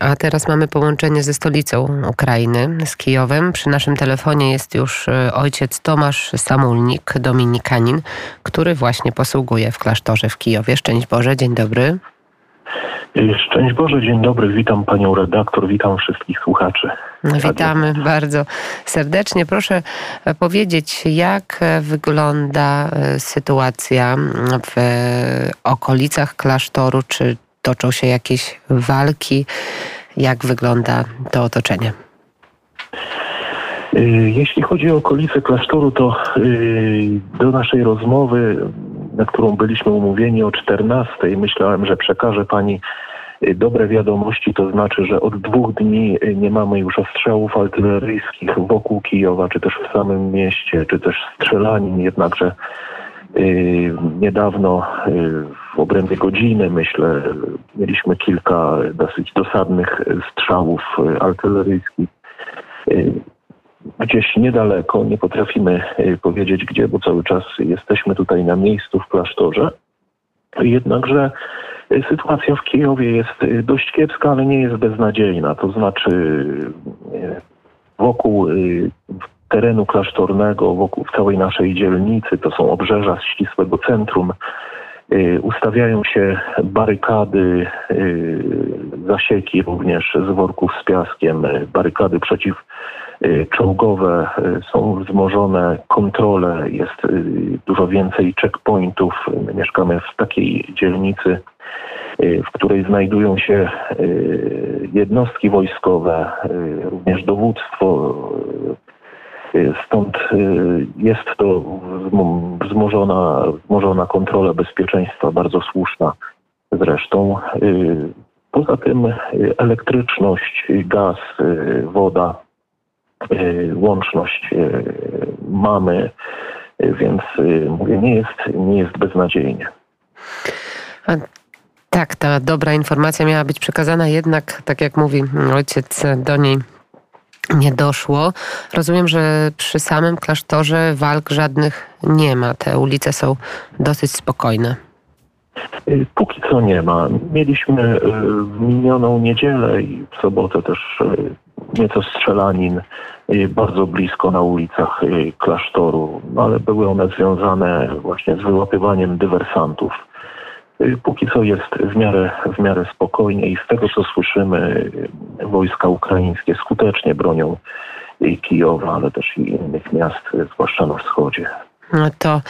A teraz mamy połączenie ze stolicą Ukrainy, z Kijowem. Przy naszym telefonie jest już e, ojciec Tomasz Samulnik, dominikanin, który właśnie posługuje w klasztorze w Kijowie. Szczęść Boże, dzień dobry. Szczęść Boże, dzień dobry, witam panią redaktor, witam wszystkich słuchaczy. Witamy bardzo serdecznie. Proszę e, powiedzieć, jak e, wygląda sytuacja w okolicach klasztoru? Czy toczą się jakieś walki? Jak wygląda to otoczenie? Y, jeśli chodzi o okolice klasztoru, to y, do naszej rozmowy, na którą byliśmy umówieni o 14, myślałem, że przekaże Pani y, dobre wiadomości, to znaczy, że od dwóch dni nie mamy już ostrzałów artyleryjskich wokół Kijowa, czy też w samym mieście, czy też strzelanin, jednakże niedawno y, w obrębie godziny, myślę, mieliśmy kilka dosyć dosadnych strzałów artyleryjskich. Y, gdzieś niedaleko, nie potrafimy powiedzieć gdzie, bo cały czas jesteśmy tutaj na miejscu w klasztorze. Jednakże sytuacja w Kijowie jest dość kiepska, ale nie jest beznadziejna. To znaczy wokół terenu klasztornego wokół całej naszej dzielnicy, to są obrzeża ścisłego centrum, y, ustawiają się barykady, y, zasieki również z worków z piaskiem, barykady przeciwczołgowe, y, są wzmożone kontrole, jest dużo więcej checkpointów. My mieszkamy w takiej dzielnicy, w której znajdują się jednostki wojskowe, również dowództwo, Stąd y, jest to wzmożona, wzmożona kontrola bezpieczeństwa, bardzo słuszna zresztą. Y, poza tym y, elektryczność, gaz, woda, łączność mamy, więc mówię, nie jest, nie jest beznadziejnie. Tak, ta dobra informacja miała być przekazana, jednak, tak jak mówi ojciec, do niej nie doszło. Rozumiem, że przy samym klasztorze walk żadnych nie ma. Te ulice są dosyć spokojne. Y, póki co nie ma. Mieliśmy y, w minioną niedzielę i w sobotę też y, nieco strzelanin bardzo blisko na ulicach klasztoru, no ale były one związane właśnie z wyłapywaniem dywersantów. Y, póki co jest w miarę, w miarę spokojnie i z tego co słyszymy, wojska ukraińskie skutecznie bronią Kijowa, ale też i innych miast, zwłaszcza na wschodzie. No to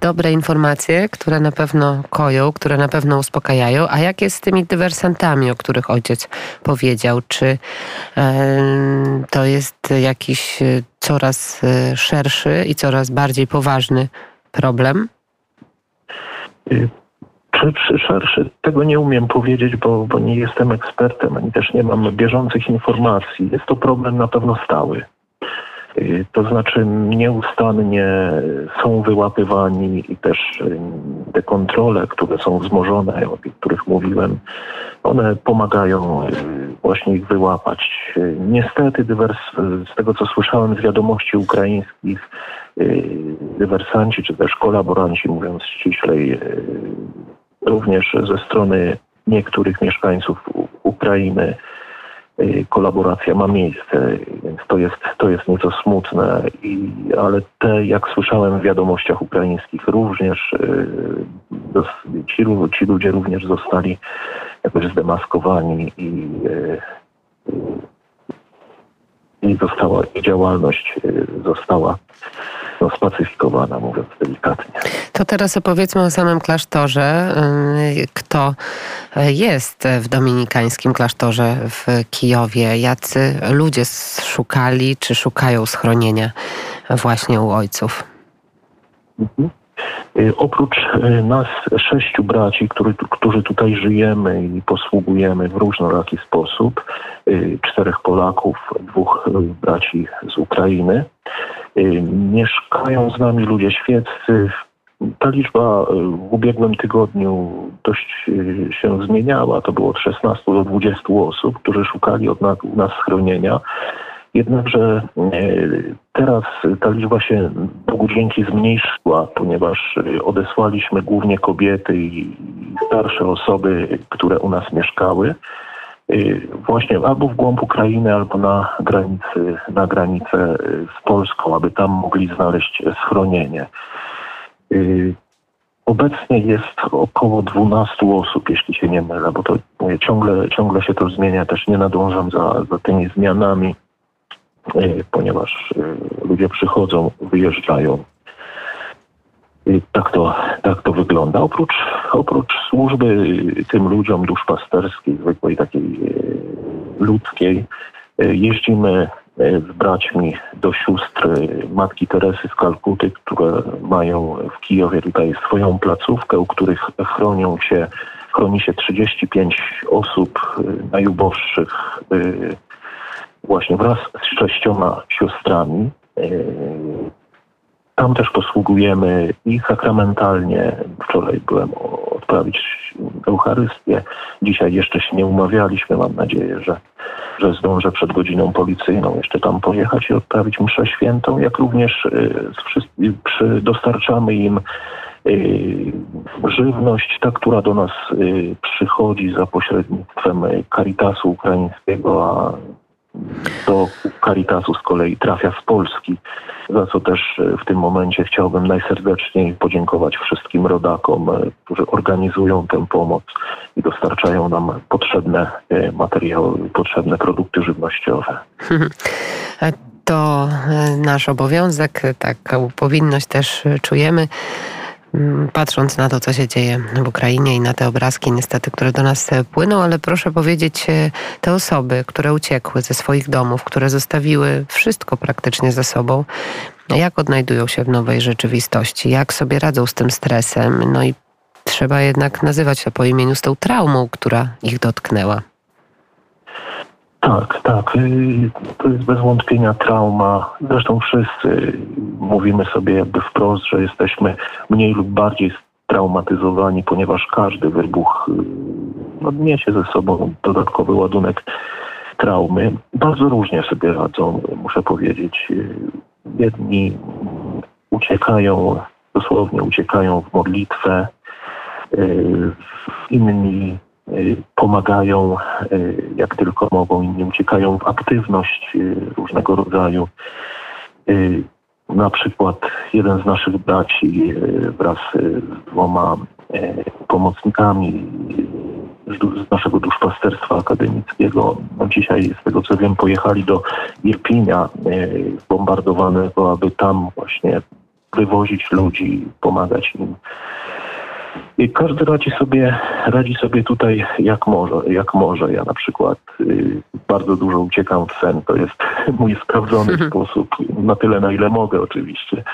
dobre informacje, które na pewno koją, które na pewno uspokajają. A jak jest z tymi dywersantami, o których ojciec powiedział? Czy e, to jest jakiś coraz e, szerszy i coraz bardziej poważny problem? Czy szerszy, tego nie umiem powiedzieć, bo, bo nie jestem ekspertem, ani też nie mam bieżących informacji. Jest to problem na pewno stały. Y, to znaczy nieustannie są wyłapywani i też y, te kontrole, które są wzmożone, o których mówiłem, one pomagają y, właśnie ich wyłapać. Niestety dywers, z tego co słyszałem z wiadomości ukraińskich, dywersanci czy też kolaboranci, mówiąc ściślej, również ze strony niektórych mieszkańców Ukrainy y, kolaboracja ma miejsce, więc to jest, to jest nieco smutne, I, ale te, jak słyszałem w wiadomościach ukraińskich, również y, ci, ci ludzie również zostali jakoś zdemaskowani i, y, i została ich działalność została no, spacyfikowana, mówiąc delikatnie. To teraz opowiedzmy o samym klasztorze. Y, kto jest w dominikańskim klasztorze w Kijowie? Jacy ludzie szukali czy szukają schronienia właśnie u ojców? Mhm. Y, oprócz y, nas sześciu braci, który, którzy tutaj żyjemy i posługujemy w różnoraki sposób, czterech Polaków, dwóch braci z Ukrainy, mieszkają z nami ludzie świeccy ta liczba y, w ubiegłym tygodniu dość y, się zmieniała. To było od 16 do 20 osób, którzy szukali od nas schronienia. Jednakże y, teraz ta liczba się Bogu dzięki zmniejszyła, ponieważ odesłaliśmy głównie kobiety i starsze osoby, które u nas mieszkały. właśnie albo w głąb Ukrainy, albo na granicy, na granicę z Polską, aby tam mogli znaleźć schronienie. Obecnie jest około 12 osób, jeśli się nie mylę, bo to ciągle, ciągle się to zmienia, też nie nadążam za, za tymi zmianami, ponieważ ludzie przychodzą, wyjeżdżają. Tak to, tak to wygląda. Oprócz, oprócz służby tym ludziom duszpasterskiej, zwykłej takiej ludzkiej, jeździmy z braćmi do sióstr Matki Teresy z Kalkuty, które mają w Kijowie tutaj swoją placówkę, u których chronią się, chroni się 35 osób najuboższych właśnie wraz z sześcioma siostrami. Tam też posługujemy i sakramentalnie. Wczoraj byłem odprawić Eucharystię. Dzisiaj jeszcze się nie umawialiśmy. Mam nadzieję, że, że zdążę przed godziną policyjną jeszcze tam pojechać i odprawić mszę świętą. Jak również przy, dostarczamy im y, żywność, ta, która do nas przychodzi za pośrednictwem Caritasu Ukraińskiego, a do Caritasu z kolei trafia z Polski, za co też e, w tym momencie chciałbym najserdeczniej podziękować wszystkim rodakom, e, którzy organizują tę pomoc i dostarczają nam potrzebne e, materiały, potrzebne produkty żywnościowe. To nasz obowiązek, taką powinność też czujemy. Mm, patrząc na to, co się dzieje w Ukrainie i na te obrazki niestety, które do nas e, płyną, ale proszę powiedzieć, e, te osoby, które uciekły ze swoich domów, które zostawiły wszystko praktycznie ze sobą, jak odnajdują się w nowej rzeczywistości, jak sobie radzą z tym stresem, no i trzeba jednak nazywać to po imieniu z tą traumą, która ich dotknęła. Tak, tak. Y, to jest bez wątpienia trauma. Zresztą wszyscy mówimy sobie jakby wprost, że jesteśmy mniej lub bardziej traumatyzowani, ponieważ każdy wybuch y, no, niesie ze sobą dodatkowy ładunek traumy. Bardzo różnie sobie radzą, muszę powiedzieć. Y, jedni uciekają, dosłownie uciekają w modlitwę, inni pomagają y, jak tylko mogą, inni uciekają w aktywność y, różnego rodzaju. Na przykład jeden z naszych braci wraz z dwoma pomocnikami z naszego duszpasterstwa akademickiego. No dzisiaj, z tego co wiem, pojechali do Irpinia bombardowanego, aby tam właśnie wywozić ludzi, pomagać im i każdy radzi sobie, radzi sobie tutaj jak może, jak może. Ja na przykład y, bardzo dużo uciekam w sen. To jest mój sprawdzony mhm. sposób, na tyle na ile mogę oczywiście.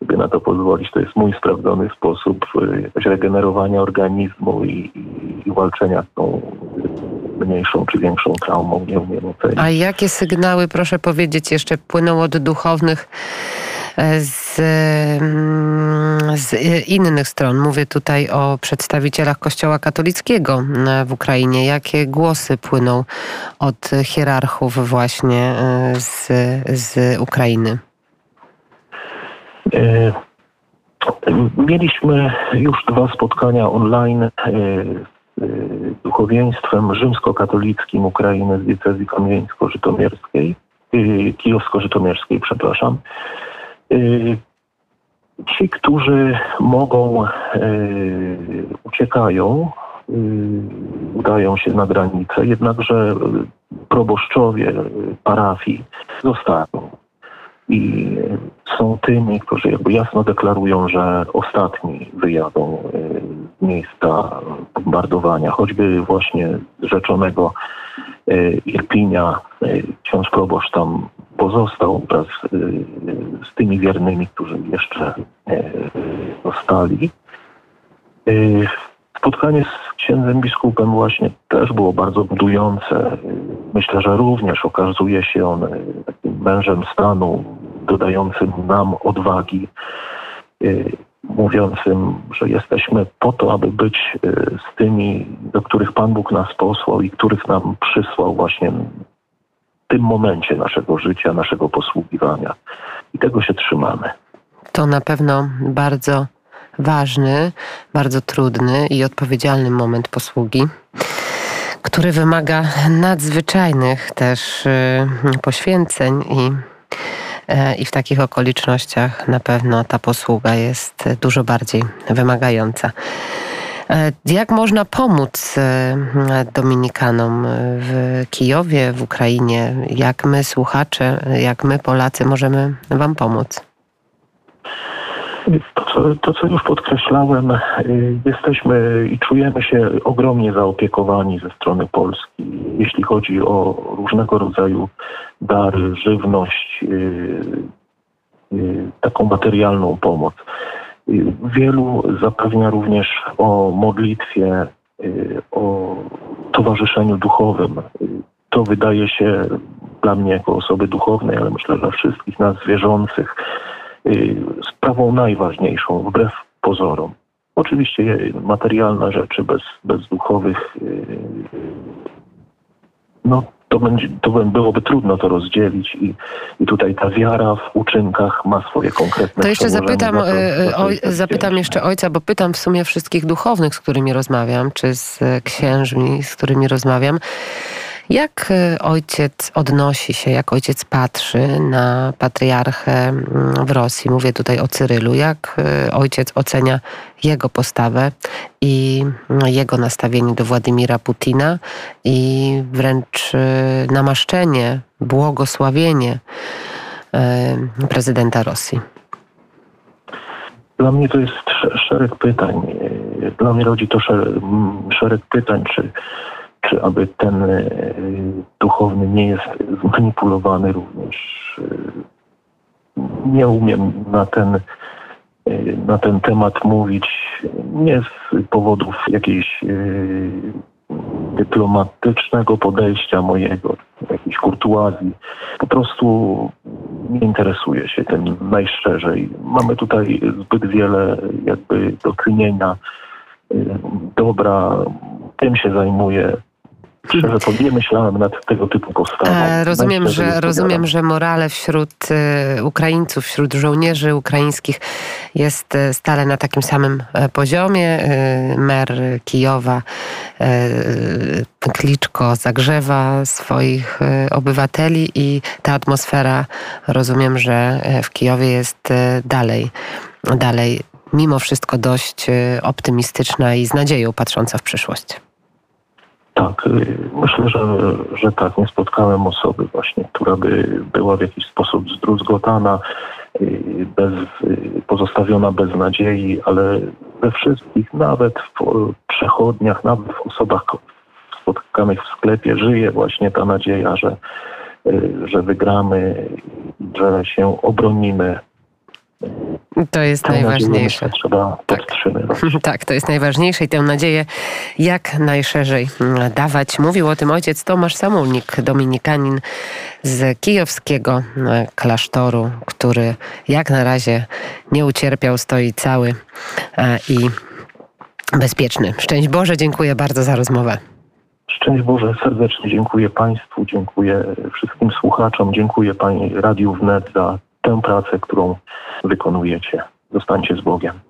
Sobie na to pozwolić. To jest mój sprawdzony sposób y, regenerowania organizmu i, i, i walczenia z tą mniejszą czy większą traumą. Nie umiem ocenić. A jakie sygnały, proszę powiedzieć, jeszcze płyną od duchownych z, mm, z innych stron. Mówię tutaj o przedstawicielach Kościoła katolickiego w Ukrainie. Jakie głosy płyną od hierarchów właśnie e, z, z Ukrainy? E, mieliśmy już dwa spotkania online e, z duchowieństwem rzymskokatolickim Ukrainy z diecezji kamieńsko-żytomierskiej, kijowsko-żytomierskiej, przepraszam. Y, ci, którzy mogą, y, uciekają, y, udają się na granicę, jednakże proboszczowie parafii zostają. I są tymi, którzy jakby jasno deklarują, że ostatni wyjadą z miejsca bombardowania, choćby właśnie rzeczonego Irpinia. Ksiądz proboszcz tam pozostał wraz y, z tymi wiernymi, którzy jeszcze y, zostali. Y, spotkanie z księdzem biskupem właśnie też było bardzo budujące. Myślę, że również okazuje się on takim mężem stanu, dodającym nam odwagi, mówiącym, że jesteśmy po to, aby być z tymi, do których Pan Bóg nas posłał i których nam przysłał właśnie tym momencie naszego życia, naszego posługiwania. I tego się trzymamy. To na pewno bardzo ważny, bardzo trudny i odpowiedzialny moment posługi który wymaga nadzwyczajnych też poświęceń i i w takich okolicznościach na pewno ta posługa jest dużo bardziej wymagająca. E, jak można pomóc e, Dominikanom w Kijowie, w Ukrainie? Jak my, słuchacze, jak my, Polacy, możemy Wam pomóc? To co, to, co już podkreślałem, y, jesteśmy i czujemy się ogromnie zaopiekowani ze strony Polski, jeśli chodzi o różnego rodzaju dary, żywność, taką materialną pomoc. Wielu zapewnia również o modlitwie, o towarzyszeniu duchowym. To wydaje się dla mnie jako osoby duchownej, ale myślę dla wszystkich nas wierzących, sprawą najważniejszą, wbrew pozorom. Oczywiście materialne rzeczy bez, bez duchowych, no to, będzie, to byłoby trudno to rozdzielić i, i tutaj ta wiara w uczynkach ma swoje konkretne To jeszcze zapytam, to, to oj, zapytam jeszcze ojca, bo pytam w sumie wszystkich duchownych, z którymi rozmawiam, czy z księżmi, z którymi rozmawiam. Jak e, ojciec odnosi się, jak ojciec patrzy na patriarchę mm, w Rosji? Mówię tutaj o Cyrylu. Jak e, ojciec ocenia jego postawę i mm, jego nastawienie do Władimira Putina i wręcz e, namaszczenie, błogosławienie prezydenta Rosji? Dla mnie to jest szereg pytań. Dla mnie rodzi to szereg pytań, czy czy aby ten e, duchowny nie jest zmanipulowany również. E, nie umiem na ten, e, na ten temat mówić, nie z powodów jakiejś dyplomatycznego podejścia mojego, jakiejś kurtuazji. Po prostu nie interesuję się tym najszczerzej. Mamy tutaj zbyt wiele jakby do czynienia. Dobra, tym się zajmuję. Szczerze to nie myślałem nad tego typu postawą. E, rozumiem, że, rozumiem, że morale wśród e, Ukraińców, wśród żołnierzy ukraińskich jest e, stale na takim samym poziomie. Mer Kijowa Kliczko zagrzewa swoich obywateli i ta atmosfera rozumiem, że w Kijowie jest dalej, dalej mimo wszystko dość optymistyczna i z nadzieją patrząca w przyszłość. Tak, y, myślę, że, że tak. Nie spotkałem osoby właśnie, która by była w jakiś sposób zdruzgotana, y, bez, y, pozostawiona bez nadziei, ale we wszystkich, nawet w przechodniach, nawet w osobach spotkanych w sklepie żyje właśnie ta nadzieja, że, że wygramy, że się obronimy to jest najważniejsze. Trzeba tak. podtrzymywać. Tak, to jest najważniejsze i tę nadzieję jak najszerzej dawać. Mówił o tym ojciec Tomasz Samulnik, dominikanin z kijowskiego e, klasztoru, który jak na razie nie ucierpiał, stoi cały e, i bezpieczny. Szczęść Boże, dziękuję bardzo za rozmowę. Szczęść Boże, serdecznie dziękuję Państwu, dziękuję wszystkim słuchaczom, dziękuję Pani Radiu Wnet za tę pracę, którą wykonujecie. Zostańcie z Bogiem.